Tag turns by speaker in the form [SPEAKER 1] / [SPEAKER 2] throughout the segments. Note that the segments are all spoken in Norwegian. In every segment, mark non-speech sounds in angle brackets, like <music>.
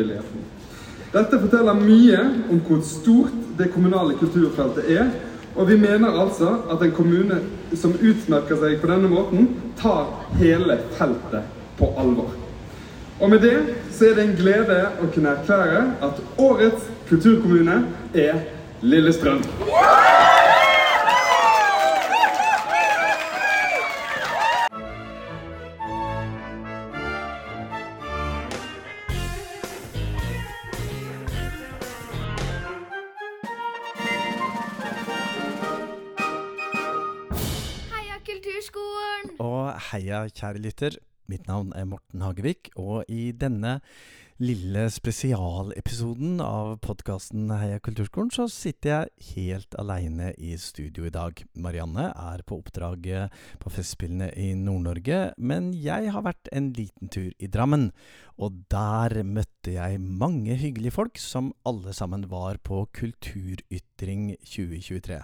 [SPEAKER 1] frivilligheten. Dette forteller mye om hvor stort det kommunale kulturfeltet er, og vi mener altså at en kommune som utmerker seg på denne måten, tar hele feltet på alvor. Og med det så er det en glede å kunne erklære at årets kulturkommune er Lillestrøm.
[SPEAKER 2] Kjære lytter. Mitt navn er Morten Hagevik, og i denne lille spesialepisoden av podkasten Heia Kulturskolen, så sitter jeg helt aleine i studio i dag. Marianne er på oppdrag på Festspillene i Nord-Norge, men jeg har vært en liten tur i Drammen. Og der møtte jeg mange hyggelige folk, som alle sammen var på Kulturytring 2023.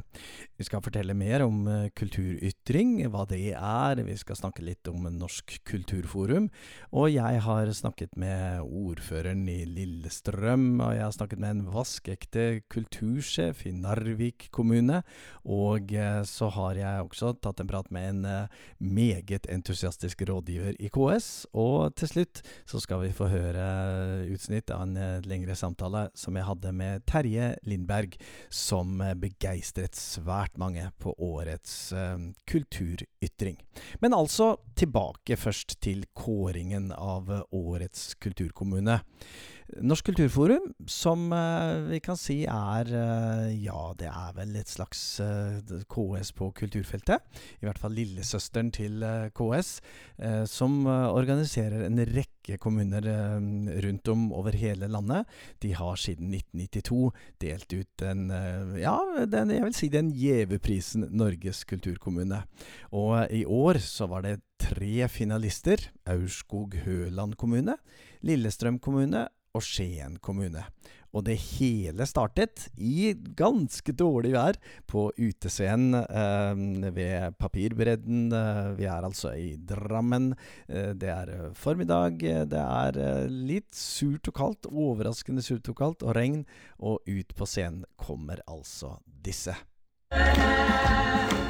[SPEAKER 2] Vi skal fortelle mer om eh, Kulturytring, hva det er, vi skal snakke litt om Norsk kulturforum, og jeg har snakket med ordføreren i Lillestrøm, og jeg har snakket med en vaskeekte kultursjef i Narvik kommune, og eh, så har jeg også tatt en prat med en eh, meget entusiastisk rådgiver i KS, og til slutt så skal vi få høre utsnitt av en eh, lengre samtale som jeg hadde med Terje Lindberg, som eh, begeistret svært mange på årets eh, kulturytring. Men altså tilbake først til kåringen av årets kulturkommune. Norsk kulturforum, som eh, vi kan si er eh, Ja, det er vel et slags eh, KS på kulturfeltet. I hvert fall lillesøsteren til KS, som organiserer en rekke kommuner rundt om over hele landet. De har siden 1992 delt ut den, ja, den, jeg vil si den gjeve Norges kulturkommune. Og i år så var det tre finalister. Aurskog-Høland kommune, Lillestrøm kommune og Skien kommune. Og det hele startet i ganske dårlig vær på utescenen eh, ved Papirbredden. Eh, vi er altså i Drammen. Eh, det er eh, formiddag. Det er litt surt og kaldt. Overraskende surt og kaldt, og regn. Og ut på scenen kommer altså disse.
[SPEAKER 3] Nei,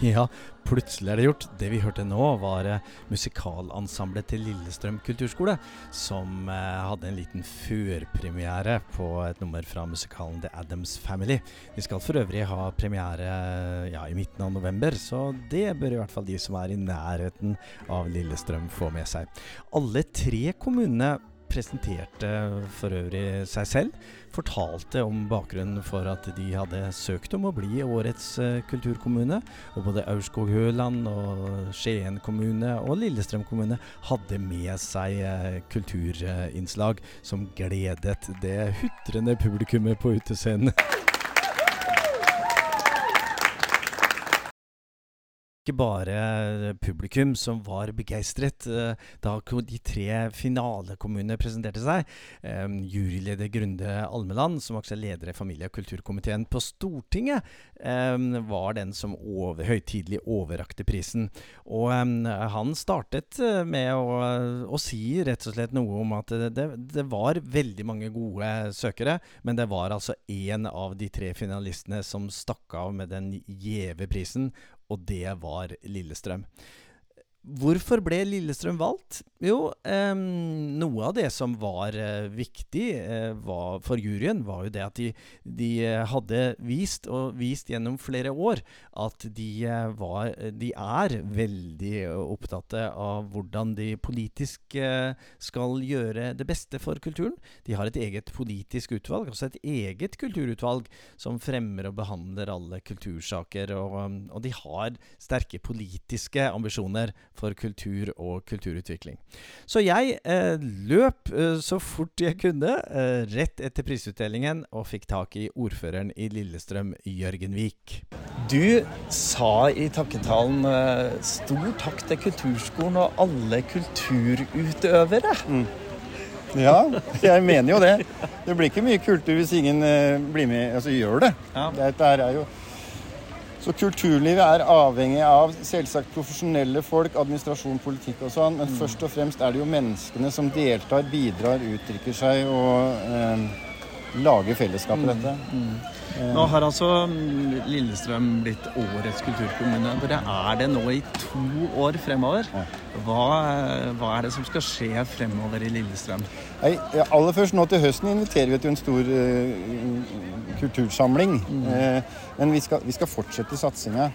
[SPEAKER 3] <laughs>
[SPEAKER 2] Ja, plutselig er det gjort. Det vi hørte nå, var eh, musikalensemblet til Lillestrøm kulturskole, som eh, hadde en liten førpremiere på et nummer fra musikalen The Addams Family. De skal for øvrig ha premiere eh, ja, i midten av november, så det bør i hvert fall de som er i nærheten av Lillestrøm få med seg. Alle tre kommunene presenterte for øvrig seg selv, fortalte om bakgrunnen for at de hadde søkt om å bli årets eh, kulturkommune. Og både Aurskog-Høland og Skien kommune og Lillestrøm kommune hadde med seg eh, kulturinnslag som gledet det hutrende publikummet på utescenen. Ikke bare publikum som var begeistret eh, da de tre finalekommunene presenterte seg. Juryleder Grunde Almeland, som også er leder i familie- og kulturkomiteen på Stortinget, var den som over, høytidelig overrakte prisen. Og han startet eh, med å, å si rett og slett noe om at det, det var veldig mange gode søkere, men det var altså én av de tre finalistene som stakk av med den gjeve prisen, og det var Lillestrøm. Hvorfor ble Lillestrøm valgt? Jo, eh, noe av det som var eh, viktig eh, var, for juryen, var jo det at de, de eh, hadde vist, og vist gjennom flere år, at de, eh, var, de er veldig opptatt av hvordan de politisk eh, skal gjøre det beste for kulturen. De har et eget politisk utvalg, altså et eget kulturutvalg, som fremmer og behandler alle kultursaker, og, og de har sterke politiske ambisjoner for kultur og kulturutvikling. Så jeg eh, løp eh, så fort jeg kunne, eh, rett etter prisutdelingen, og fikk tak i ordføreren i Lillestrøm, Jørgen Vik. Du sa i takketalen eh, stor takk til kulturskolen og alle kulturutøvere.
[SPEAKER 4] Ja, jeg mener jo det. Det blir ikke mye kultur hvis ingen eh, blir med, altså gjør det.
[SPEAKER 2] Ja.
[SPEAKER 4] Dette er jo så kulturlivet er avhengig av selvsagt profesjonelle folk, administrasjon, politikk og sånn, men først og fremst er det jo menneskene som deltar, bidrar, uttrykker seg og eh, lager fellesskap i dette.
[SPEAKER 2] Nå har altså mm, Lillestrøm blitt årets kulturkommune. Dere er det nå i to år fremover. Hva, hva er det som skal skje fremover i Lillestrøm?
[SPEAKER 4] Nei, aller først nå til høsten inviterer vi til en stor eh, kultursamling. Eh, men vi skal, vi skal fortsette satsinga.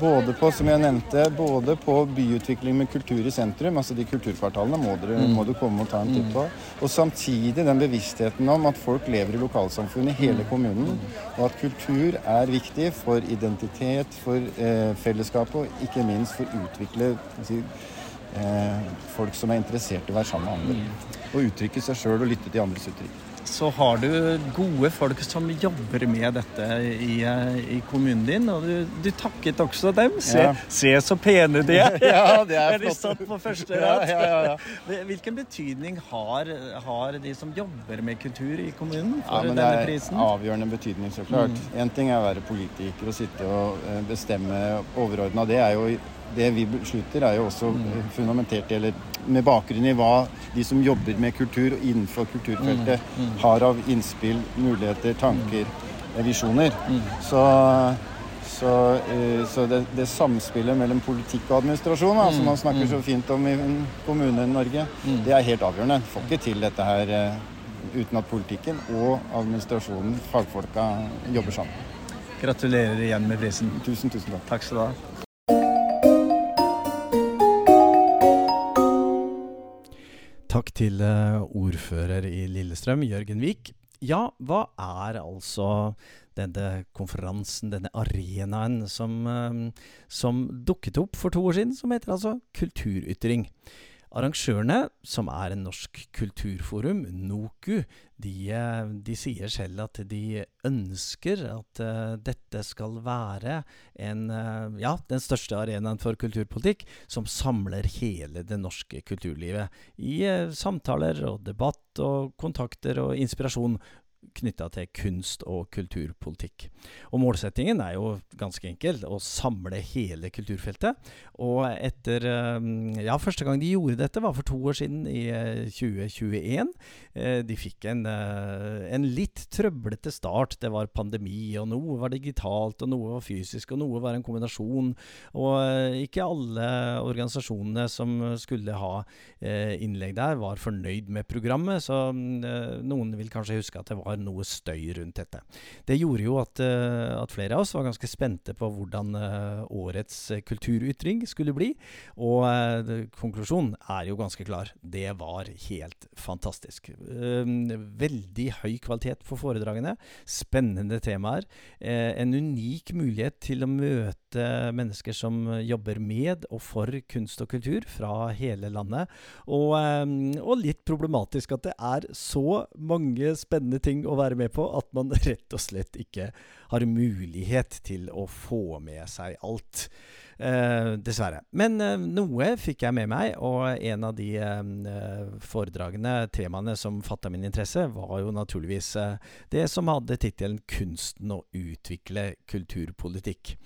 [SPEAKER 4] Både på, som jeg nevnte, både på byutvikling med kultur i sentrum, altså de kulturkvartalene må, dere, må du komme og ta en titt på. Og samtidig den bevisstheten om at folk lever i lokalsamfunnet i hele kommunen. Og at kultur er viktig for identitet, for eh, fellesskap og ikke minst for å utvikle si, eh, folk som er interessert i å være sammen med andre. Og uttrykke seg sjøl og lytte til andres uttrykk.
[SPEAKER 2] Så har du gode folk som jobber med dette i, eh, i kommunen din, og du, du takket også dem. Se,
[SPEAKER 4] Ja.
[SPEAKER 2] se så pene de er! <laughs>
[SPEAKER 4] Ja, det er
[SPEAKER 2] Der de
[SPEAKER 4] flott.
[SPEAKER 2] satt på første rad.
[SPEAKER 4] ja, ja, ja. <laughs>
[SPEAKER 2] Hvilken betydning har, har de som jobber med kultur i kommunen
[SPEAKER 4] Ja,
[SPEAKER 2] denne
[SPEAKER 4] prisen? det er avgjørende betydning, så klart. Én ting er å være politiker og sitte og eh, bestemme overordna. Det er jo det vi beslutter, er jo også eh, fundamentert eller med bakgrunn i hva de som jobber med kultur og innenfor kulturfeltet, har av innspill, muligheter, tanker, eh, visjoner. Så så, eh, så det, det samspillet mellom politikk og administrasjon, da, som man snakker så fint om i Kommune-Norge, det er helt avgjørende. Får ikke til dette her eh, uten at politikken og administrasjonen, fagfolka, jobber sammen.
[SPEAKER 2] Gratulerer igjen med prisen.
[SPEAKER 4] Tusen, tusen takk.
[SPEAKER 2] Takk skal du ha. Takk til eh, ordfører i Lillestrøm, Jørgen Vik. Ja, hva er altså denne konferansen, denne arenaen som, eh, som dukket opp for to år siden, som heter altså Kulturytring? Arrangørene, som er en norsk kulturforum, NOKU, de, eh, de sier selv at de ønsker at uh, dette skal være en, uh, ja, den største arenaen for kulturpolitikk som samler hele det norske kulturlivet i uh, samtaler og debatt og kontakter og inspirasjon knytta til kunst- og kulturpolitikk. Og målsettingen er jo ganske enkel, å samle hele kulturfeltet. Og etter eh, Ja, første gang de gjorde dette var for to år siden, i eh, 2021. Eh, De fikk en, eh, en litt trøblete start. Det var pandemi, og noe var digitalt, og noe var fysisk, og noe var en kombinasjon. Og eh, ikke alle organisasjonene som skulle ha eh, innlegg der, var fornøyd med programmet, så mm, eh, noen vil kanskje huske at det var noe støy rundt dette. Det gjorde jo at, eh, at flere av oss var ganske spente på hvordan eh, årets eh, kulturytring skulle bli, og konklusjonen er jo ganske klar. Det var helt fantastisk. Eh, veldig høy kvalitet på foredragene, spennende temaer, en unik mulighet til å møte mennesker som jobber med og for kunst og kultur fra hele landet. Og, eh, og litt problematisk at det er så mange spennende ting å være med på at man rett og slett ikke har mulighet til å få med seg alt. Eh, dessverre. Men eh, noe fikk jeg med meg, og en av de eh, foredragene, temaene som fatta min interesse, var jo naturligvis eh, det som hadde tittelen 'Kunsten å utvikle kulturpolitikk'.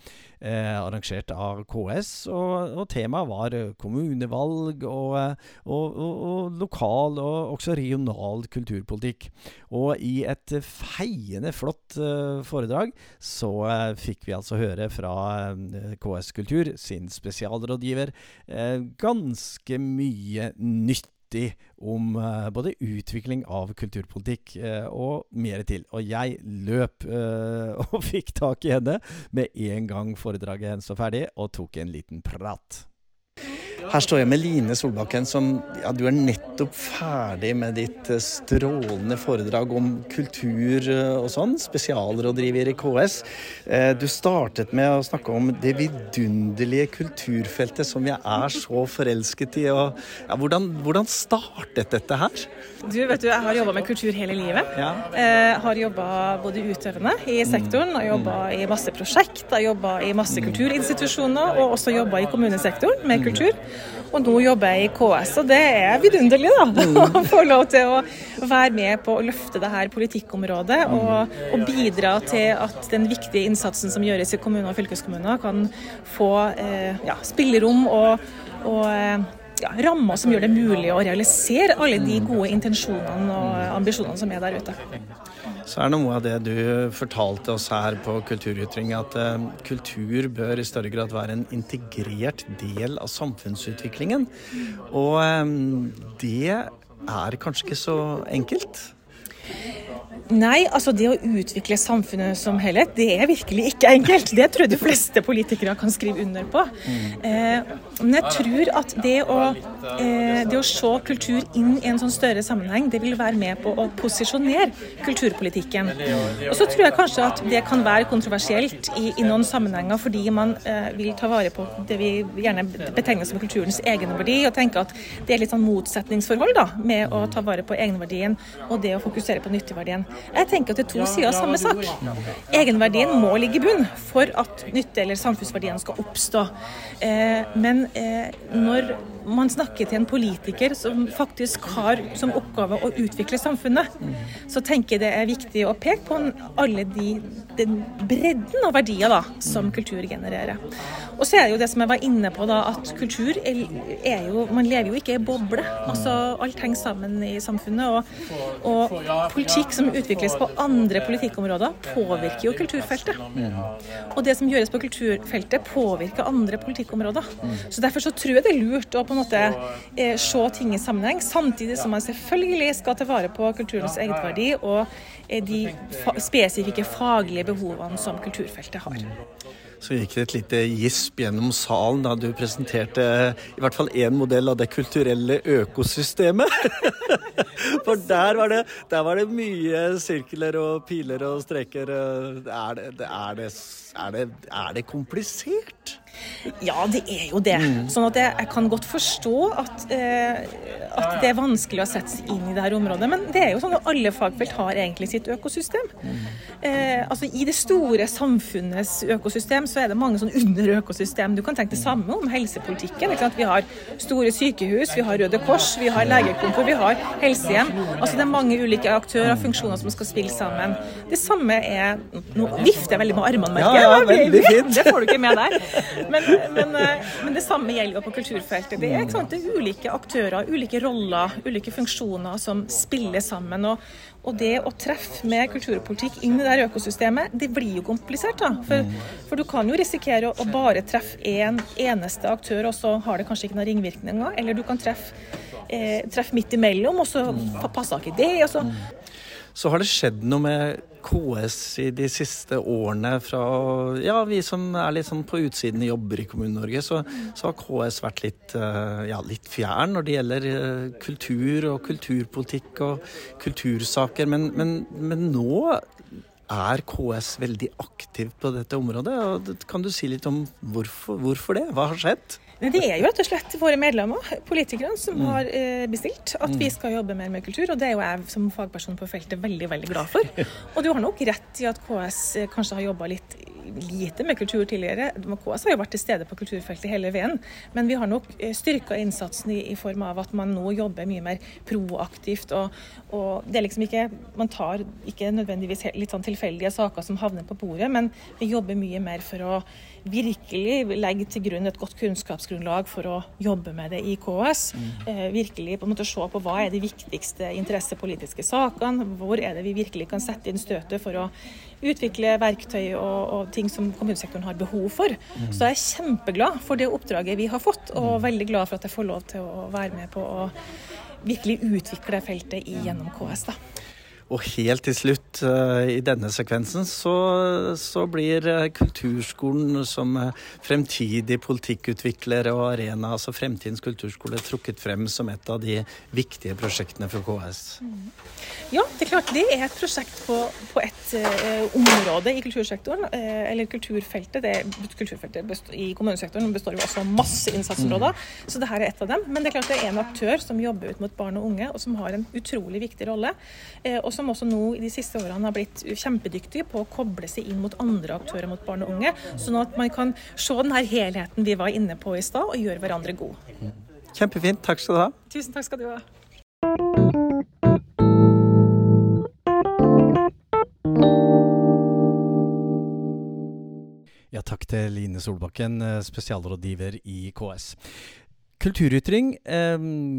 [SPEAKER 2] Eh, arrangert av KS, og, og temaet var kommunevalg og, og, og, lokal og også regional kulturpolitikk. Og i et feiende flott foredrag så fikk vi altså høre fra KS Kultur, sin spesialrådgiver, eh, ganske mye nyttig om eh, både utvikling av kulturpolitikk eh, og mer til. Og jeg løp <laughs> og fikk tak i henne med en gang foredraget hennes var ferdig, og tok en liten prat. Her står jeg med Line Solbakken, som ja, du er nettopp ferdig med ditt eh, strålende foredrag om kultur eh, og sånn, spesialrådgiver i KS. Eh, Du startet med å snakke om det vidunderlige kulturfeltet som jeg er så forelsket i. Og, ja, hvordan, hvordan startet dette her?
[SPEAKER 5] Du, vet du, Jeg har jobba med kultur hele livet.
[SPEAKER 2] Ja.
[SPEAKER 5] Eh, har jobba både utøvende i sektoren, har jobba i masse prosjekt, har jobba i masse kulturinstitusjoner og også jobba i kommunesektoren med kultur. Og nå jobber jeg i KS, og det er vidunderlig da, <laughs> å få lov til å være med på å løfte det her politikkområdet og, og bidra til at den viktige innsatsen som gjøres i kommuner og fylkeskommuner kan få eh, ja, spillerom og, og eh, ja, rammer som gjør det mulig å realisere alle de gode intensjonene og ambisjonene som er der ute.
[SPEAKER 2] Så er noe av det du fortalte oss her på Kulturytring, at eh, kultur bør i større grad være en integrert del av samfunnsutviklingen. Og eh, det er kanskje ikke så enkelt?
[SPEAKER 5] Nei, altså det å utvikle samfunnet som helhet, det er virkelig ikke enkelt. Det tror jeg de fleste politikere kan skrive under på. Eh, men jeg tror at det å, eh, det å se kultur inn i en sånn større sammenheng, det vil være med på å posisjonere kulturpolitikken. Og så tror jeg kanskje at det kan være kontroversielt i, i noen sammenhenger, fordi man eh, vil ta vare på det vi gjerne betegner som kulturens egenverdi, og tenke at det er litt sånn motsetningsforhold da, med å ta vare på egenverdien og det å fokusere på nytteverdien. Jeg tenker at det er to sider av samme sak. Egenverdien må ligge i bunn for at nytte- eller samfunnsverdien skal oppstå. Eh, men eh, når man snakker til en politiker som faktisk har som oppgave å utvikle samfunnet, så tenker jeg det er viktig å peke på alle de, den bredden av verdier da, som kultur genererer. Og så er det jo det som jeg var inne på, da, at kultur er, er jo Man lever jo ikke i boble. Altså, alt henger sammen i samfunnet. Og, og politikk som utvikles på andre politikkområder, påvirker jo kulturfeltet. Og det som gjøres på kulturfeltet, påvirker andre politikkområder. Så Derfor så tror jeg det er lurt å på en måte eh, se ting i sammenheng, samtidig som man selvfølgelig skal ta vare på kulturens egenverdi og eh, de fa spesifikke faglige behovene som kulturfeltet har.
[SPEAKER 2] Så gikk det et lite gisp gjennom salen da du presenterte i hvert fall én modell av det kulturelle økosystemet. <laughs> For der var, det, der var det mye sirkler og piler og streker. Er det, er det, er det, er det komplisert?
[SPEAKER 5] Ja, det er jo det. Sånn at jeg, jeg kan godt forstå at, eh, at det er vanskelig å sette seg inn i det her området. Men det er jo sånn at alle fagfelt har egentlig sitt økosystem. Eh, altså I det store samfunnets økosystem så er det mange sånn underøkosystem. Du kan tenke det samme om helsepolitikken. Vi har store sykehus, vi har Røde Kors, vi har legekontor, vi har helsehjem. Altså Det er mange ulike aktører og funksjoner som skal spille sammen. Det samme er Nå vifter jeg veldig med armene, merker jeg.
[SPEAKER 2] Ja, ja.
[SPEAKER 5] Det får du ikke med der. <laughs> Men, men, eh, men det samme gjelder på kulturfeltet. Det er, sant? det er ulike aktører, ulike roller, ulike funksjoner som spiller sammen. Og, og det å treffe med kulturpolitikk inn i det økosystemet, det blir jo komplisert. da. For, for du kan jo risikere å, bare treffe én en eneste aktør, og så har det kanskje ikke noen ringvirkninger. Eller du kan treffe, eh, treffe midt imellom, og så passer ikke det. og Så
[SPEAKER 2] har det skjedd noe med KS i de siste årene fra Ja, vi som er litt sånn på utsiden jobber i Kommune-Norge, så, så har KS vært litt, eh, ja, litt fjern når det gjelder eh, kultur og kulturpolitikk og kultursaker. Men, men, men nå er KS veldig aktiv på dette området. og Kan du si litt om hvorfor, hvorfor det? Hva har skjedd?
[SPEAKER 5] Det er jo rett og slett våre medlemmer, politikerne, som har eh, bestilt at vi skal jobbe mer med kultur. Og det er jo jeg som fagperson på feltet veldig veldig glad for. <laughs> Og du har nok rett i at KS eh, kanskje har jobba litt lite med kultur tidligere. KS har jo vært til stede på kulturfeltet hele veien. Men vi har nok styrka innsatsen i, i form av at man nå jobber mye mer proaktivt. Og, og det er liksom ikke Man tar ikke nødvendigvis litt sånn tilfeldige saker som havner på bordet, men vi jobber mye mer for å virkelig legge til grunn et godt kunnskapsgrunnlag for å jobbe med det i KS. Eh, virkelig på en måte se på hva er de viktigste interessepolitiske sakene, hvor er det vi virkelig kan sette inn støtet for å utvikle verktøy og, og ting som kommunesektoren har behov for. Så jeg er kjempeglad for det oppdraget vi har fått, og veldig glad for at jeg får lov til å være med på å virkelig utvikle feltet i gjennom KS. da.
[SPEAKER 2] Og helt til slutt eh, i denne sekvensen så, så blir eh, kulturskolen som eh, fremtidig politikkutvikler og arena, altså Fremtidens kulturskole, trukket frem som et av de viktige prosjektene for KS.
[SPEAKER 5] Ja, det er klart det er et prosjekt på, på et uh, område i kultursektoren, uh, eller kulturfeltet. Det, kulturfeltet består, i kommunesektoren består jo også av masse innsatsområder, så det her er et av dem. Men det er klart det er en aktør som jobber ut mot barn og unge, og som har en utrolig viktig rolle, Uh, og som som også nå i de siste årene har blitt kjempedyktige på å koble seg inn mot andre aktører mot barn og unge, sånn at man kan se den her helheten vi var inne på i stad, og gjøre hverandre gode.
[SPEAKER 2] Kjempefint. Takk skal du ha.
[SPEAKER 5] Tusen takk skal du ha.
[SPEAKER 2] Ja, takk til Line Solbakken, eh, spesialrådgiver i KS. Kulturytring eh,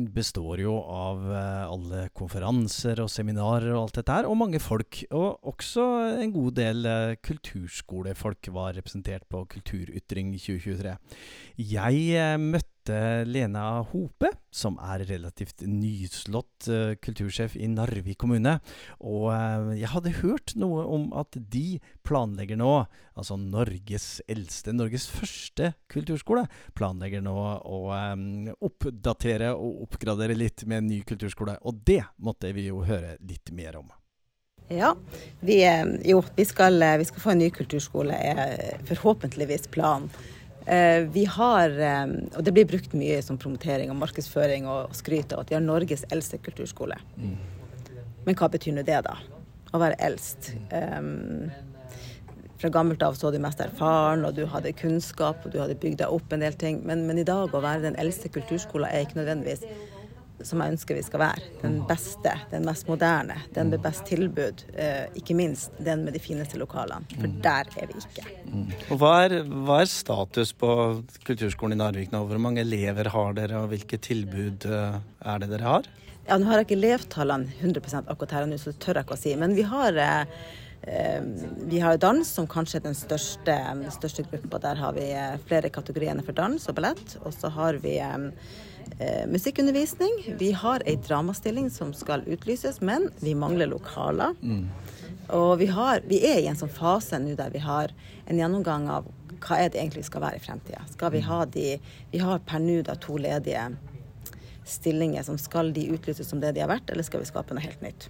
[SPEAKER 2] består jo av eh, alle konferanser og seminarer og alt dette her, og mange folk. Og også en god del eh, kulturskolefolk var representert på Kulturytring 2023. Jeg eh, møtte Lena Hope, som er relativt nyslått eh, kultursjef i Narvik kommune. Og eh, jeg hadde hørt noe om at de planlegger nå, altså Norges eldste, Norges første kulturskole, planlegger nå å eh, oppdatere og oppgradere litt med en ny kulturskole. Og det måtte vi jo høre litt mer om.
[SPEAKER 6] Ja, vi, jo, vi skal, vi skal få en ny kulturskole, er forhåpentligvis planen. Eh, Vi har, eh, og det blir brukt mye som promotering og markedsføring og skryt av at vi har Norges eldste kulturskole. Men hva betyr nå det, da? Å være eldst. Um, fra gammelt av så du mest erfaren, og du hadde kunnskap, og du hadde bygd deg opp en del ting. Men, men i dag å være den eldste kulturskolen er ikke nødvendigvis som jeg ønsker vi skal være. Den beste, den mest moderne, den med best tilbud. Eh, ikke minst den med de fineste lokalene. For der er vi ikke.
[SPEAKER 2] Og hva er, hva er status på kulturskolen i Narvik nå? Hvor mange elever har dere, og hvilke tilbud eh, er det dere har?
[SPEAKER 6] Ja, Nå har jeg ikke elevtallene 100 akkurat her nå, så det tør jeg ikke å si. Men vi har, eh, vi har dans, som kanskje er den største, den største gruppa. Der har vi flere kategorier for dans og ballett. Og så har vi eh, musikkundervisning. Vi har ei dramastilling som skal utlyses, men vi mangler lokaler. Og vi, har, vi er i en sånn fase nå der vi har en gjennomgang av hva er det egentlig skal være i fremtida. Skal vi ha de Vi har per nå da to ledige stillinger. som Skal de utlyses som det de har vært, eller skal vi skape noe helt nytt?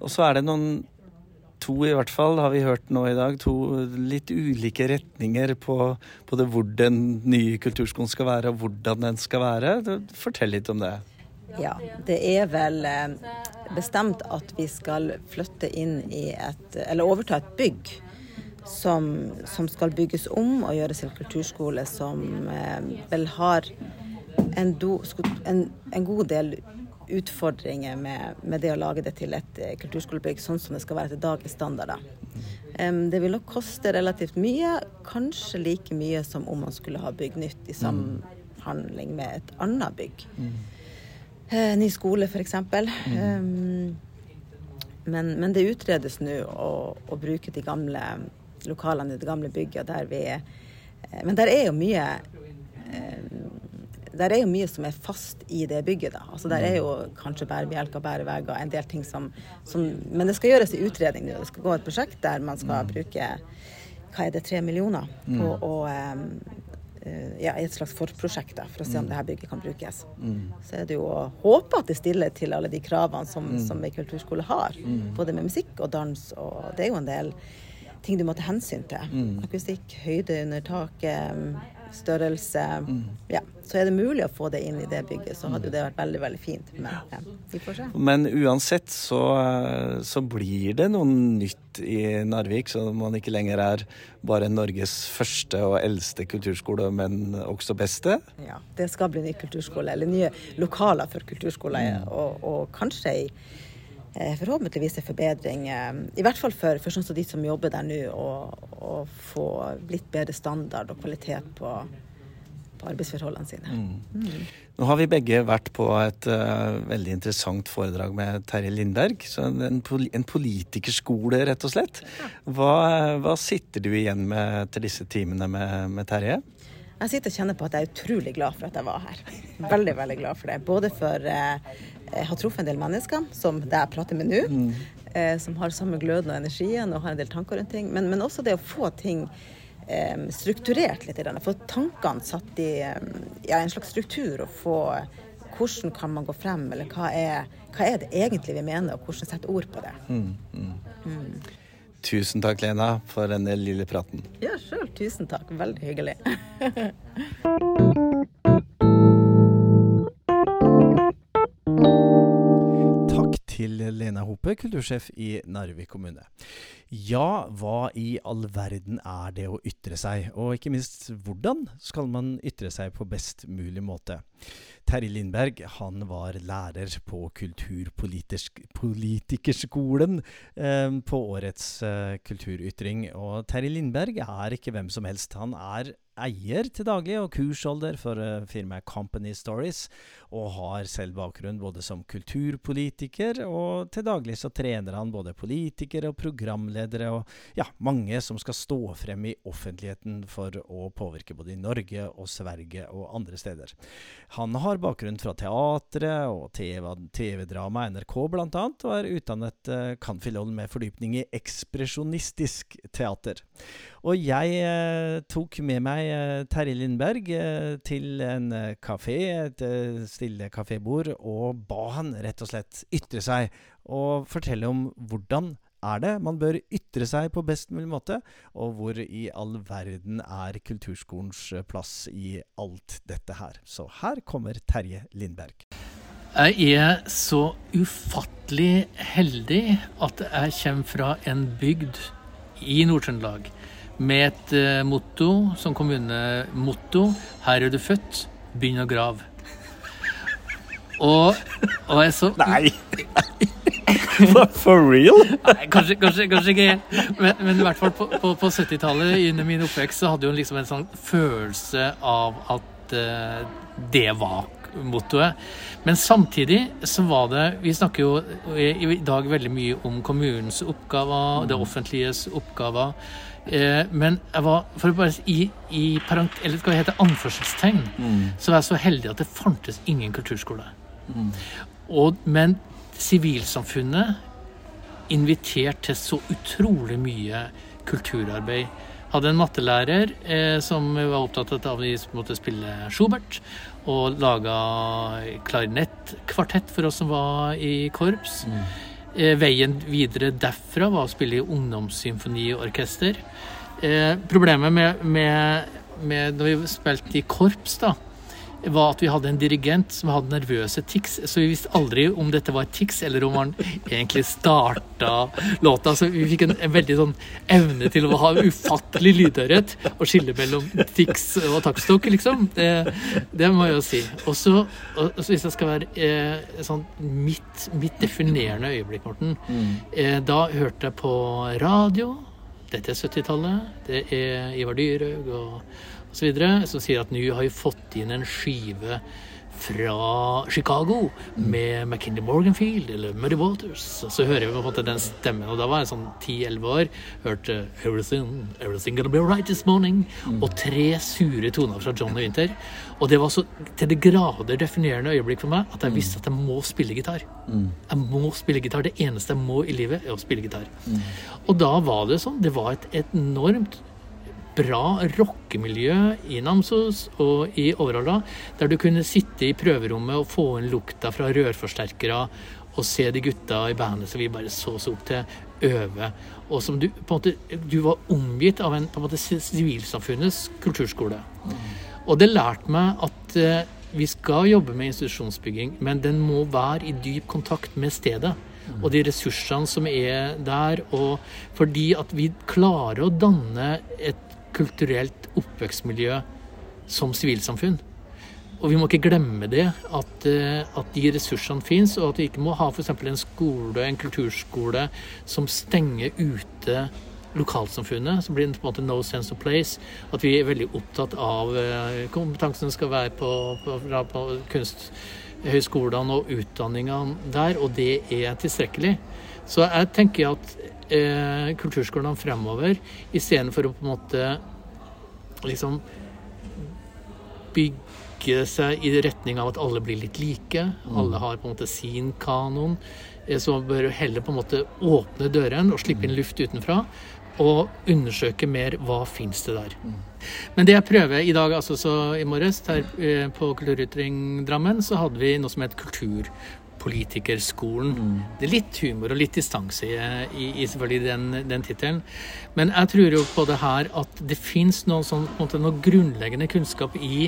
[SPEAKER 2] Og så er det noen To i hvert fall har vi hørt nå i dag. To litt ulike retninger på, det hvor den nye kulturskolen skal være, og hvordan den skal være. Fortell litt om det.
[SPEAKER 6] Ja, det er vel eh, bestemt at vi skal flytte inn i et Eller overta et bygg som, som skal bygges om og gjøres til kulturskole, som eh, vel har en, do, en, en god del utfordringer med, med det å lage det til et eh, kulturskolebygg sånn som det skal være til dagens standarder. Um, det vil nok koste relativt mye, kanskje like mye som om man skulle ha bygd nytt i samhandling med et annet bygg. Eh, ny skole, f.eks. Um, men, men det utredes nå å, bruke de gamle lokalene i det gamle bygget der vi eh, Men der er jo mye eh, der er jo mye som er fast i det bygget. da. Altså Der er jo kanskje bærebjelker, bærevegger, en del ting som, som Men det skal gjøres i utredning nå. Det skal gå et prosjekt der man skal bruke hva er det, tre millioner på å eh, eh, ja, et slags forprosjekt for å se om det her bygget kan brukes. Så er det jo å håpe at det stiller til alle de kravene som, som en kulturskole har. Både med musikk og dans, og det er jo en del ting du må ta hensyn til. Akustikk, høyde under taket, størrelse. Ja. Så er det mulig å få det inn i det bygget, så hadde jo det vært veldig, veldig fint. Men ja, vi får se.
[SPEAKER 2] Men uansett så, så blir det noe nytt i Narvik, så man ikke lenger er bare Norges første og eldste kulturskole, men også beste.
[SPEAKER 6] Ja, det skal bli ny kulturskole, eller nye lokaler for kulturskole, og, og kanskje eh, Forhåpentligvis en forbedring, eh, i hvert fall for, for sånn som de som jobber der nå, å få litt bedre standard og kvalitet på, på arbeidsforholdene sine.
[SPEAKER 2] Nå har vi begge vært på et uh, veldig interessant foredrag med Terje Lindberg. Så en, en politikerskole, rett og slett. Hva, hva sitter du igjen med til disse timene med, med Terje?
[SPEAKER 6] Jeg sitter og kjenner på at jeg er utrolig glad for at jeg var her. Veldig, veldig glad for det. Både for eh, jeg har truffet en del mennesker, som det jeg prater med nå, eh, som har samme gløden og energien og har en del tanker rundt ting, men, men også det å få ting eh, strukturert litt. Få tankene satt i eh, ja, en slags struktur, og få hvordan kan man gå frem, eller hva er, hva er det egentlig vi mener, og hvordan sette ord på det.
[SPEAKER 2] Tusen takk, Lena, for denne lille praten.
[SPEAKER 6] Ja, sjøl. Tusen takk. Veldig hyggelig. <laughs>
[SPEAKER 2] til Lena Hope, kultursjef i Narvik kommune. Ja, hva i all verden er det å ytre seg, og ikke minst hvordan skal man ytre seg på best mulig måte? Terje Lindberg han var lærer på Kulturpolitikerskolen eh, på årets eh, kulturytring. Og Terje Lindberg er ikke hvem som helst. Han er eier til daglig og kursholder for uh, firmaet Company Stories, og har selv bakgrunn både som kulturpolitiker, og til daglig så trener han både politikere og programledere og ja, mange som skal stå frem i offentligheten for å påvirke både i Norge og Sverige og andre steder. Han har bakgrunn fra teatret og TV-drama TV NRK annet, og er utdannet uh, cand.philol med fordypning i ekspresjonistisk teater. Og jeg uh, tok med meg eh, Terje Lindberg eh, til en eh, kafé, et stille kafébord, og ba han rett og slett ytre seg og fortelle om hvordan er det man bør ytre seg på best mulig måte, og hvor i all verden er kulturskolens plass i alt dette her. Så her kommer Terje Lindberg.
[SPEAKER 7] Jeg er så ufattelig heldig at jeg kommer fra en bygd i Nord-Trøndelag med et eh, motto som kommunemotto 'Her er du født, begynn å grave'. Og, og jeg så
[SPEAKER 2] Nei! For real?
[SPEAKER 7] Nei, kanskje, kanskje, kanskje ikke helt. Men, men i hvert fall på, på, på 70-tallet, under min oppvekst, så hadde hun liksom en sånn følelse av at uh, det var mottoet. Men samtidig så var det Vi snakker jo i, i dag veldig mye om kommunens oppgaver, det offentliges oppgaver. Eh, men jeg var for å bare si, i, i parent, eller skal vi hete anførselstegn, så var jeg så heldig at det fantes ingen kulturskole. Og, men sivilsamfunnet invitert til så utrolig mye kulturarbeid. Hadde en mattelærer eh, som var opptatt av at vi måtte spille Schubert, og laga klarinettkvartett for oss som var i korps. Eh, veien videre derfra var å spille i ungdomssymfoniorkester. Eh, problemet med, med, med når vi spilte i korps, da, var at vi hadde en dirigent som hadde nervøse tics. Så vi visste aldri om dette var tics, eller om han egentlig starta låta. Så vi fikk en, en veldig sånn evne til å ha ufattelig lydørhet og skille mellom tics og taktstokk, liksom. Det, det må jeg jo si. Og så hvis jeg skal være eh, sånn mitt, mitt definerende øyeblikk, Morten, eh, da hørte jeg på radio. Dette er 70-tallet. Det er Ivar Dyrhaug og videre, som sier at nå har vi fått inn en skive fra Chicago med McKinley Morganfield eller Muddy Waters. Og så hører vi på en måte den stemmen, og da var jeg sånn 10-11 år. Hørte Everything, Everything Gonna Be Right This Morning. Og tre sure toner fra John Winter. Og det var så til det grader definerende øyeblikk for meg at jeg visste at jeg må spille gitar. Jeg må spille gitar. Det eneste jeg må i livet, er å spille gitar. Og da var det sånn. Det var et enormt bra rockemiljø i Namsos og i Overhalla, der du kunne sitte i prøverommet og få inn lukta fra rørforsterkere og se de gutta i bandet som vi bare så oss opp til, øve. Og som du på en måte Du var omgitt av en på en måte sivilsamfunnets kulturskole. Og det lærte meg at eh, vi skal jobbe med institusjonsbygging, men den må være i dyp kontakt med stedet. Og de ressursene som er der. Og fordi at vi klarer å danne et kulturelt oppvekstmiljø som sivilsamfunn. Og vi må ikke glemme det, at, eh, at de ressursene fins, og at vi ikke må ha f.eks. en skole, en kulturskole, som stenger ute lokalsamfunnet. Så blir på en måte no sense of place. At vi er veldig opptatt av eh, kompetansen skal være på, på, på kunsthøyskolene og utdanningene der, og det er tilstrekkelig. Så jeg tenker at eh, kulturskolene fremover, istedenfor å på en måte liksom bygge seg i retning av at alle blir litt like, alle har på en måte sin kanon, eh, så bør du heller på en måte åpne døren og slippe inn luft utenfra. Og undersøke mer hva fins det der. Men det jeg prøver i dag, altså så i morges her eh, på Kulturytring Drammen, så hadde vi noe som het politikerskolen. Det er litt humor og litt distanse i, i, i selvfølgelig den, den tittelen. Men jeg tror jo på det her at det fins noe, sånn, noe grunnleggende kunnskap i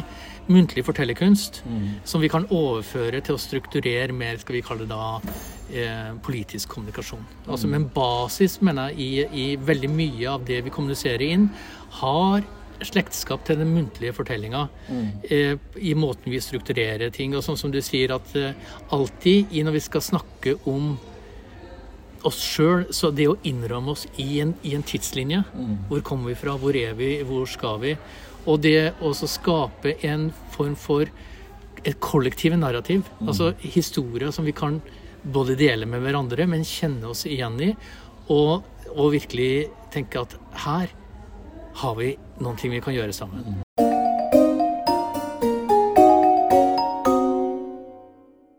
[SPEAKER 7] muntlig fortellerkunst som vi kan overføre til å strukturere mer, skal vi kalle det da, eh, politisk kommunikasjon. Altså med en basis, mener jeg, i, i veldig mye av det vi kommuniserer inn, har slektskap til den muntlige fortellinga eh, i måten vi strukturerer ting. Og sånn som du sier, at eh, alltid når vi skal snakke om oss sjøl, så det å innrømme oss i en, i en tidslinje Hvor kommer vi fra, hvor er vi, hvor skal vi? Og det å skape en form for et kollektivt narrativ. Altså historier som vi kan både dele med hverandre, men kjenne oss igjen i. Og, og virkelig tenke at her har vi noen ting vi kan gjøre sammen.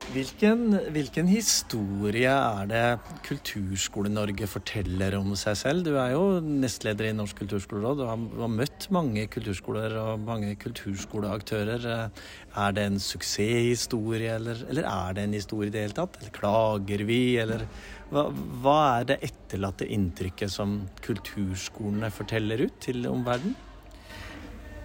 [SPEAKER 2] Hvilken, hvilken historie er det Kulturskole-Norge forteller om seg selv? Du er jo nestleder i Norsk kulturskoleråd og har, møtt mange kulturskoler og mange kulturskoleaktører. Er det en suksesshistorie, eller, eller er det en historie i det hele tatt? Eller klager vi, eller hva, hva er det etterlatte inntrykket som kulturskolene forteller ut til omverdenen?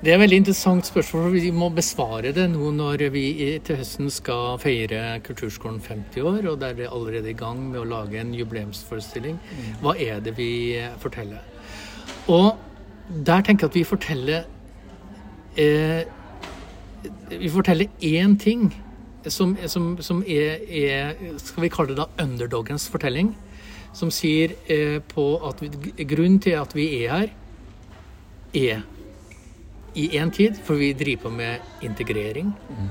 [SPEAKER 7] Det er et veldig interessant spørsmål. for Vi må besvare det nå når vi til høsten skal feire Kulturskolen 50 år, og der er allerede i gang med å lage en jubileumsforestilling. Hva er det vi eh, forteller? Og der tenker jeg at vi forteller eh, Vi forteller én ting som, som, som er, er Skal vi kalle det da underdogens fortelling? Som sier eh, på at vi, grunnen til at vi er her, er i én tid, for vi driver på med integrering. Mm.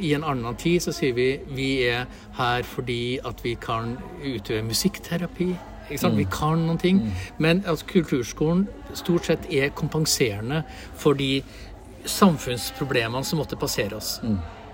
[SPEAKER 7] I en annen tid så sier vi vi er her fordi at vi kan utøve musikkterapi. Sant? Vi kan noen ting. Men altså, kulturskolen stort sett er kompenserende for de samfunnsproblemene som måtte passere oss.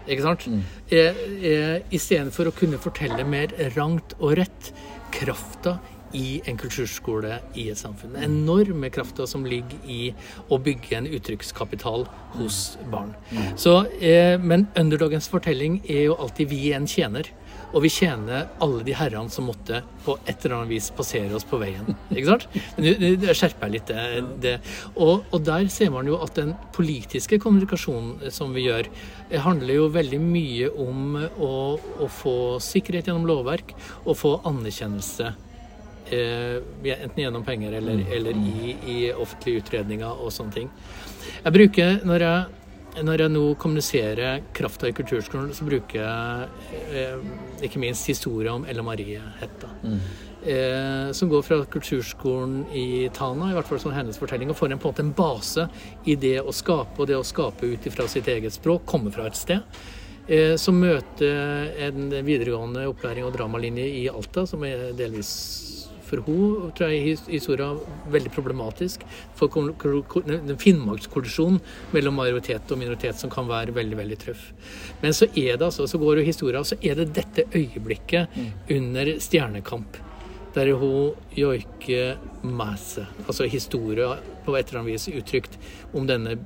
[SPEAKER 7] Ikke sant? Eh, eh, Istedenfor å kunne fortelle mer rangt og rett krafta i en kulturskole i et samfunn. Den enorme krafta som ligger i å bygge en uttrykkskapital hos barn. Så, eh, men underdogens fortelling er jo alltid vi en tjener. Og vi tjener alle de herrene som måtte på et eller annet vis passere oss på veien. Ikke sant? Nå- nå skjerper jeg litt det. det. Og, og der ser man jo at den politiske kommunikasjonen som vi gjør, eh, handler jo veldig mye om å, å få sikkerhet gjennom lovverk og få anerkjennelse. Eh, enten gjennom penger eller, eller i, i offentlige utredninger og sånne ting. Jeg bruker, når jeg, når jeg nå kommuniserer krafta i kulturskolen, så bruker jeg eh, ikke minst historia om Ella Marie Hetta. Eh, som går fra kulturskolen i Tana, i hvert fall som hennes fortelling, og får en, på en måte en base i det å skape, og det å skape ut ifra sitt eget språk, komme fra et sted. Eh, som møter en videregående opplæring og dramalinje i Alta, som er delvis for henne, tror jeg, er historia veldig problematisk. For Finnmarkskollisjonen mellom majoritet og minoritet som kan være veldig veldig trøff. Men så er det altså, så går jo historia, så er det dette øyeblikket under Stjernekamp. Der hun joiker masse. Altså historia på et eller annet vis uttrykt om denne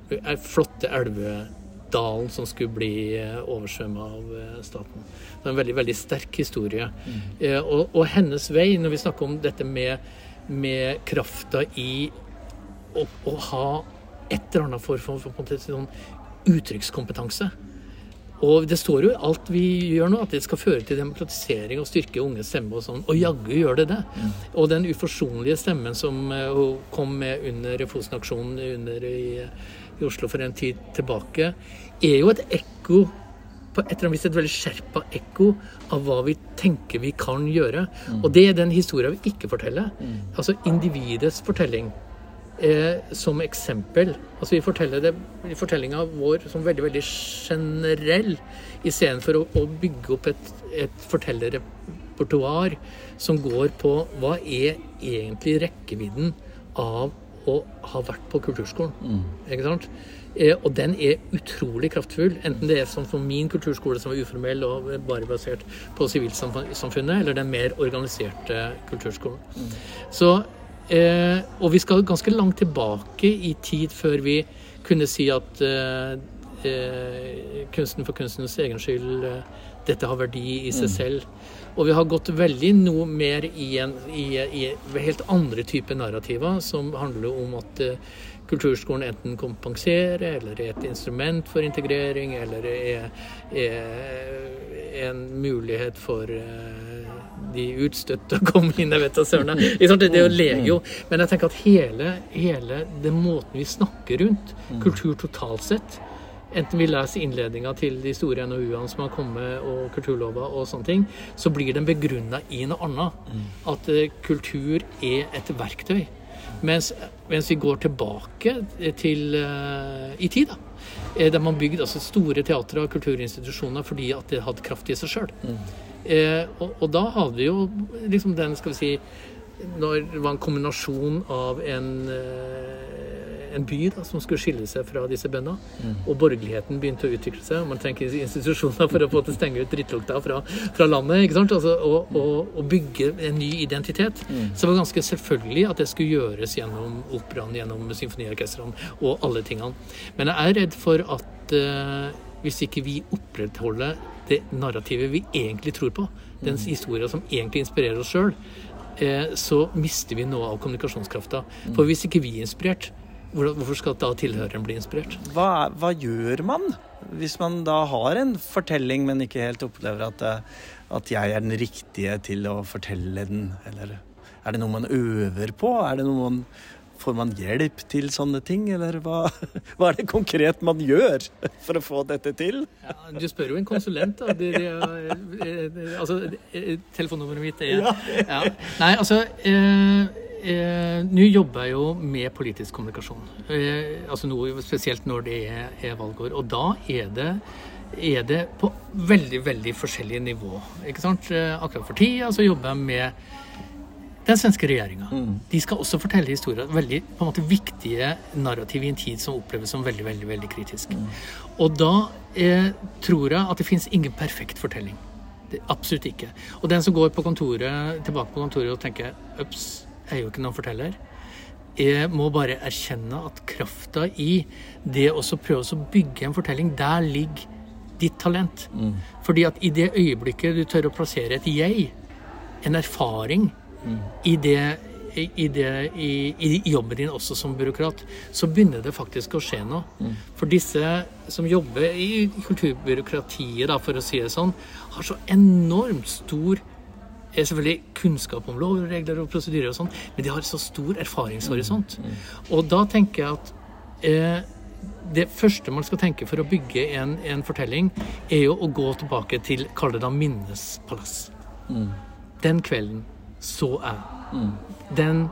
[SPEAKER 7] flotte flotte elvedalen som skulle bli oversvømma av eh, staten. Det er en veldig, veldig sterk historie. Mm. Og, og hennes vei, når vi snakker om dette med, med krafta i å, å ha et eller annet for, for, for, for sånn uttrykkskompetanse. Og det står jo i alt vi gjør nå, at det skal føre til demokratisering og styrke unges stemme og sånn. Og jaggu gjør det det. Og den uforsonlige stemmen som eh, hun kom med under Fosen-aksjonen under i, i Oslo for en tid tilbake, er jo et ekko på et eller annet vis et veldig skjerpa ekko av hva vi tenker vi kan gjøre. Og det er den historien vi ikke forteller. Altså individets fortelling. Eh, som eksempel. Altså Vi forteller det i fortellinga vår som veldig veldig generell, istedenfor å, å bygge opp et, et fortellerrepertoar som går på hva er egentlig rekkevidden av å ha vært på kulturskolen. Ikke sant? Eh, og den er utrolig kraftfull, enten det er sånn som min kulturskole, som er uformell og bare basert på sivilsamfunnet, eller den mer organiserte kulturskolen. Så, eh, og vi skal ganske langt tilbake i tid før vi kunne si at eh, kunsten for kunstens egen skyld dette har verdi i seg selv. Og vi har gått veldig noe mer i, en, i, i helt andre typer narrativer, som handler om at eh, kulturskolen enten kompenserer, eller er et instrument for integrering, eller er, er en mulighet for eh, de utstøtte å komme inn. Jeg vet da søren. Det er jo legio. Men jeg tenker at hele, hele den måten vi snakker rundt kultur totalt sett Enten vi leser innledninga til de store NOU-ene som har kommet, og kulturlova og sånne ting, så blir den begrunna i noe annet. At eh, kultur er et verktøy. Mens, mens vi går tilbake til uh, i tid, da. eh, Der man bygde altså, store teatre og kulturinstitusjoner fordi at det hadde kraft i seg sjøl. Eh, og, og da hadde vi jo liksom den, skal vi si Når det var en kombinasjon av en, eh, en by da, som skulle skille seg fra disse bøndene, og borgerligheten begynte å utvikle seg. Man trenger institusjoner for å få til å stenge ut drittlukta fra, fra landet. ikke sant? Altså, og, og, og bygge en ny identitet. Så det var ganske selvfølgelig at det skulle gjøres gjennom operaen, gjennom symfoniorkestrene og alle tingene. Men jeg er redd for at uh, hvis ikke vi opprettholder det narrativet vi egentlig tror på, den historien som egentlig inspirerer oss sjøl, eh, så mister vi noe av kommunikasjonskrafta. For hvis ikke vi er inspirert, hvorfor skal da tilhøreren bli inspirert?
[SPEAKER 2] Hva, hva gjør man hvis man da har en fortelling, men ikke helt opplever at, at jeg er den riktige til å fortelle den? Eller er det noe man øver på? Er det noe man, får man hjelp til sånne ting? Eller hva, <laughs> hva er det konkret man gjør for å få dette til?
[SPEAKER 7] Ja, du spør jo en konsulent, da. De, de, de, eh, altså, eh, telefonnummeret mitt er ja. Nei, altså eh, eh, Nå jobber jeg jo med politisk kommunikasjon. Eh, altså noe spesielt når det er, er valgår. Og da er det er det på veldig, veldig forskjellige nivå. Ikke sant? Eh, Akkurat for tida så jobber jeg med den svenske regjeringa. De skal også fortelle historier. Veldig på en måte viktige narrativ i en tid som oppleves som veldig veldig, veldig kritisk. Og da eh, tror jeg at det fins ingen perfekt fortelling. Det, absolutt ikke. Og den som går på kontoret, tilbake på kontoret og tenker Ups, er jo ikke noen forteller. Jeg må bare erkjenne at krafta i det å så prøve å bygge en fortelling, der ligger ditt talent. Fordi at i det øyeblikket du tør å plassere et jeg, en erfaring, i det, i, det i, i jobben din også som byråkrat, så begynner det faktisk å skje noe. For disse som jobber i kulturbyråkratiet, da, for å si det sånn, har så enormt stor eh, selvfølgelig kunnskap om lover, regler og prosedyrer og sånn, men de har så stor erfaringshorisont. Og da tenker jeg at eh, det første man skal tenke for å bygge en, en fortelling, er jo å gå tilbake til, kall det da minnespalass. Den kvelden så jeg. Den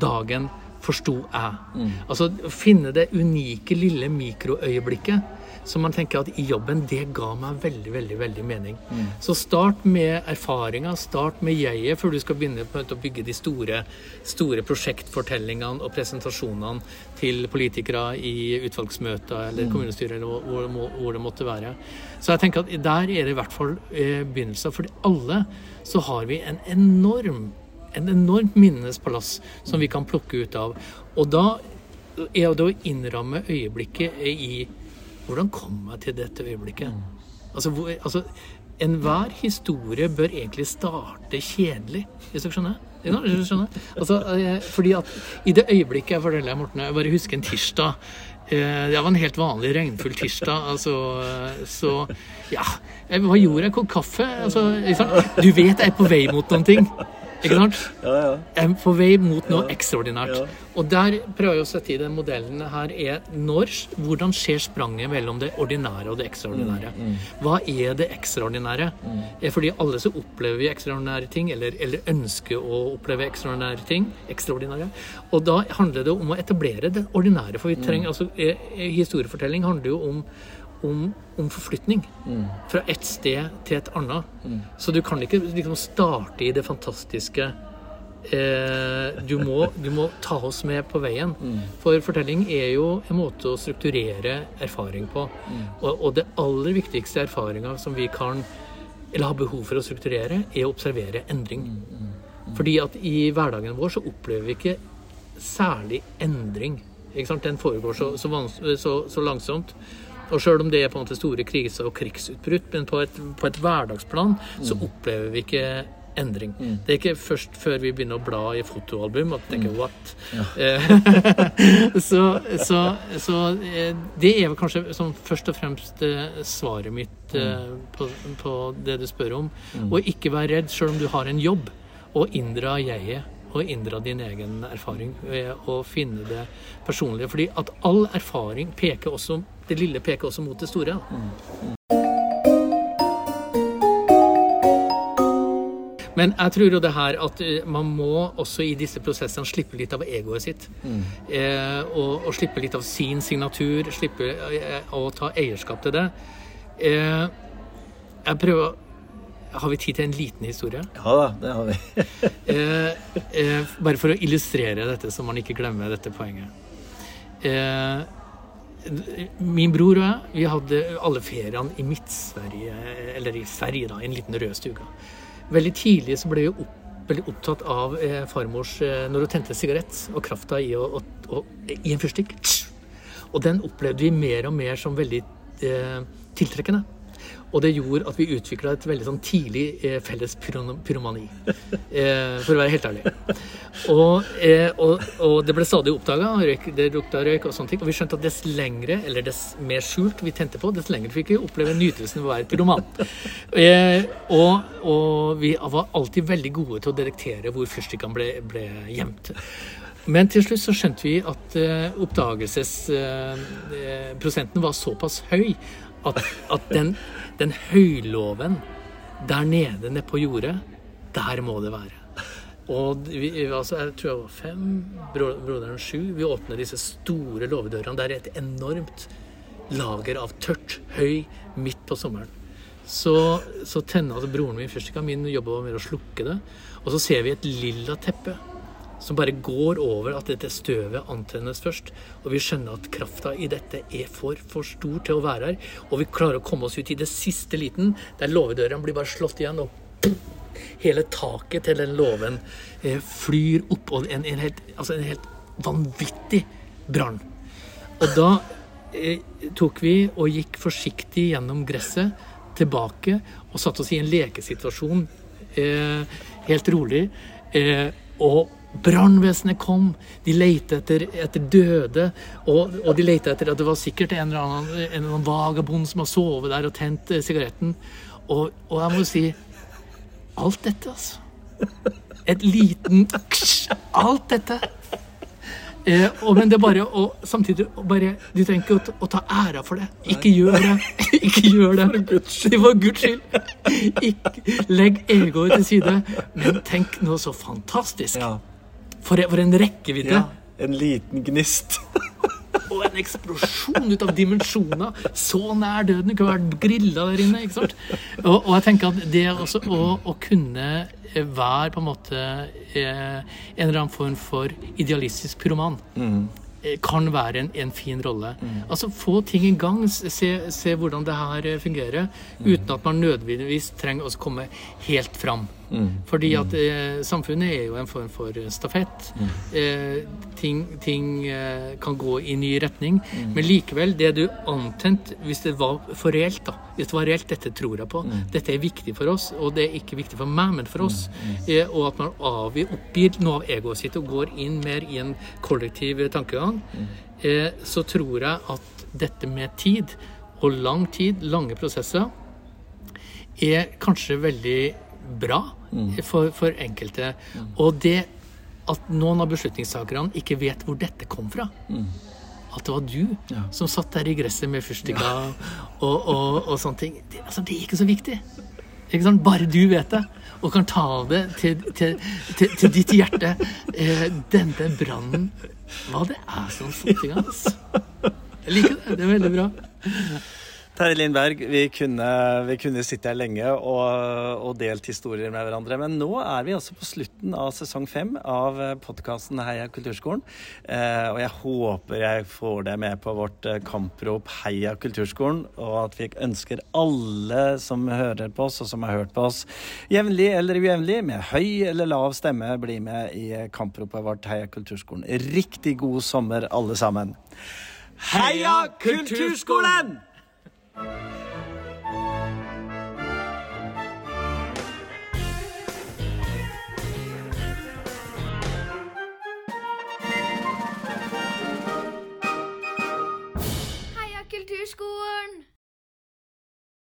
[SPEAKER 7] dagen forsto jeg. Altså finne det unike lille mikroøyeblikket som man tenker at i jobben, det ga meg veldig, veldig veldig mening. Så start med erfaringa, start med jeget, før du skal begynne på å bygge de store, store prosjektfortellingene og presentasjonene til politikere i utvalgsmøter eller kommunestyre eller hvor, hvor, det måtte være. Så jeg tenker at der er det i hvert fall begynnelser. begynnelsen. For alle så har vi en enorm en enormt minnespalass som vi kan plukke ut av. Og da er det å innramme øyeblikket i hvordan kom jeg til dette øyeblikket? Altså, hvor, altså, Enhver historie bør egentlig starte kjedelig, hvis du skjønner? Ja, dere skjønner? Altså, eh, fordi at I det øyeblikket jeg forteller deg, Morten, jeg bare husker en tirsdag. Eh, Det var en helt vanlig regnfull tirsdag. altså, eh, Så ja, hva gjorde jeg? Kokk kaffe? Altså, liksom. Du vet jeg er på vei mot noen ting. Ikke sant? Jeg er på vei mot noe ekstraordinært. Og der prøver jeg å sette i den modellen her er når, hvordan skjer spranget mellom det ordinære og det ekstraordinære? Hva er det ekstraordinære? Er fordi alle så opplever vi ekstraordinære ting, eller, eller ønsker å oppleve ekstraordinære ting. ekstraordinære. Og da handler det om å etablere det ordinære. For vi trenger, altså, eh, eh, historiefortelling handler jo om om, om forflytning fra et sted til et annet. Så du kan ikke liksom starte i det fantastiske eh, du, må, <laughs> du må ta oss med på veien. For fortelling er jo en måte å strukturere erfaring på. Og, og det aller viktigste erfaringa som vi kan eller har behov for å strukturere, er å observere endring. Fordi at i hverdagen vår så opplever vi ikke særlig endring. Ikke sant? Den foregår så, så, så, så langsomt. Og sjøl om det er på en måte store kriser og krigsutbrudd, men på et, på et hverdagsplan så opplever vi ikke endring. Det er ikke først før vi begynner å bla i fotoalbum at tenker what? Ja. <laughs> så så, så eh, det er vel kanskje som først og fremst eh, svaret mitt mm. på, på det du spør om. Og ikke være redd, sjøl om du har en jobb, og inndra jeget. Og inndra din egen erfaring ved å finne det personlige. Fordi at all erfaring peker også Det lille peker også mot det store. Men jeg tror jo det her at eh, man må også i disse prosessene slippe litt av egoet sitt. Eh, og, og slippe litt av sin signatur, slippe eh, å ta eierskap til det. Eh, jeg prøver Har vi tid til en liten historie?
[SPEAKER 2] Ja da, det har vi. <laughs>
[SPEAKER 7] Eh, eh, bare for å illustrere dette, så man ikke glemmer dette poenget. Eh, min bror og jeg, vi hadde alle feriene i Midt-Sverige, eller i Sverige, da, i en liten rød stuga. Veldig tidlig så ble vi opp, veldig opptatt av eh, farmors eh, Når hun tente sigarett, og krafta i, å- å- å- i en fyrstikk. Og den opplevde vi mer og mer som veldig eh, tiltrekkende. Og det gjorde at vi utvikla et veldig sånn tidlig eh, felles pyromani. Eh, for å være helt ærlig. Og, eh, og, og det ble stadig oppdaga, det lukta røyk og sånne ting. Og vi skjønte at dess lengre, eller dess mer skjult vi tente på, dess lenger fikk vi oppleve nytelsen ved å være pyroman. Eh, og, og vi var alltid veldig gode til å detektere hvor fyrstikkene ble, ble gjemt. Men til slutt så skjønte vi at uh, oppdagelsesprosenten var såpass høy at, at den, den høyloven der nede, nede på jordet, der må det være. Og vi, altså, jeg tror jeg var fem, bro- broderen sju. Vi åpner disse store låvedørene. Det er et enormt lager av tørt høy midt på sommeren. Så, så tenner altså broren min fyrstikka. Min jobb var mer å slukke det. Og så ser vi et lilla teppe som bare går over at dette støvet antennes først. Og vi skjønner at krafta i dette er for, for stor til å være her. Og vi klarer å komme oss ut i det siste liten, der låvedørene blir bare slått igjen. og Hele taket til den låven eh, flyr opp, og en, en, helt, altså en helt vanvittig brann. Og da eh, tok vi og gikk forsiktig gjennom gresset tilbake og satte oss i en lekesituasjon eh, helt rolig. Eh, og brannvesenet kom. De lette etter, etter døde. Og, og de lette etter at det var sikkert en eller annen, en eller annen vagabond som har sovet der og tent eh, sigaretten. Og, og jeg må si Alt dette, altså. Et liten Alt dette. Eh, og, men det er bare å samtidig bare, Du trenger ikke å, ta- å ta æra for det. Ikke gjør det. <laughs> Ikke gjør det. For Guds skyld. Ikke, legg egoet til side. Men tenk noe så fantastisk.
[SPEAKER 2] Ja.
[SPEAKER 7] For, for en rekkevidde.
[SPEAKER 2] ja. En liten gnist. <laughs>
[SPEAKER 7] Og en eksplosjon ut av dimensjoner. Så nær døden. Kunne vært grilla der inne. ikke sant? Og, og jeg tenker at det også å, å kunne eh, være på en måte eh, en eller annen form for idealistisk pyroman mm. kan være en, en fin rolle. Altså Få ting i gang, se, se hvordan det her fungerer, fungerer, uten at man nødvendigvis trenger å komme helt fram. Fordi at eh, samfunnet er jo en form for stafett. Eh, ting ting eh, kan gå i ny retning. Men likevel, det du antent Hvis det var for reelt, da. Hvis det var reelt, dette tror jeg på. Dette er viktig for oss, og det er ikke viktig for meg, men for oss. Eh, og at man avgir, oppgir noe av egoet sitt og går inn mer i en kollektiv tankegang. Eh, så tror jeg at dette med tid, og lang tid, lange prosesser, er kanskje veldig bra for, for enkelte. Og det at noen av beslutningstakerne ikke vet hvor dette kom fra. At det var du som satt der i gresset med fyrstikka <laughs> og, og, og sånne ting. Det, altså, det er ikke så viktig. Ikke sant? Bare du vet det, og kan ta det til, til, til, til ditt hjerte. Eh, denne brannen Hva det er som satt i gang, altså. Jeg liker det. Det er veldig bra.
[SPEAKER 2] Terje Lindberg, vi kunne, vi kunne sitte her lenge og, og delt historier med hverandre. Men nå er vi altså på slutten av sesong fem av podkasten Heia kulturskolen. Eh, og jeg håper jeg får deg med på vårt eh, kamprop Heia kulturskolen, og at vi ønsker alle som hører på oss, og som har hørt på oss jevnlig eller ujevnlig, med høy eller lav stemme, bli med i kampropet vårt Heia kulturskolen. Riktig god sommer, alle sammen. Heia Kulturskolen!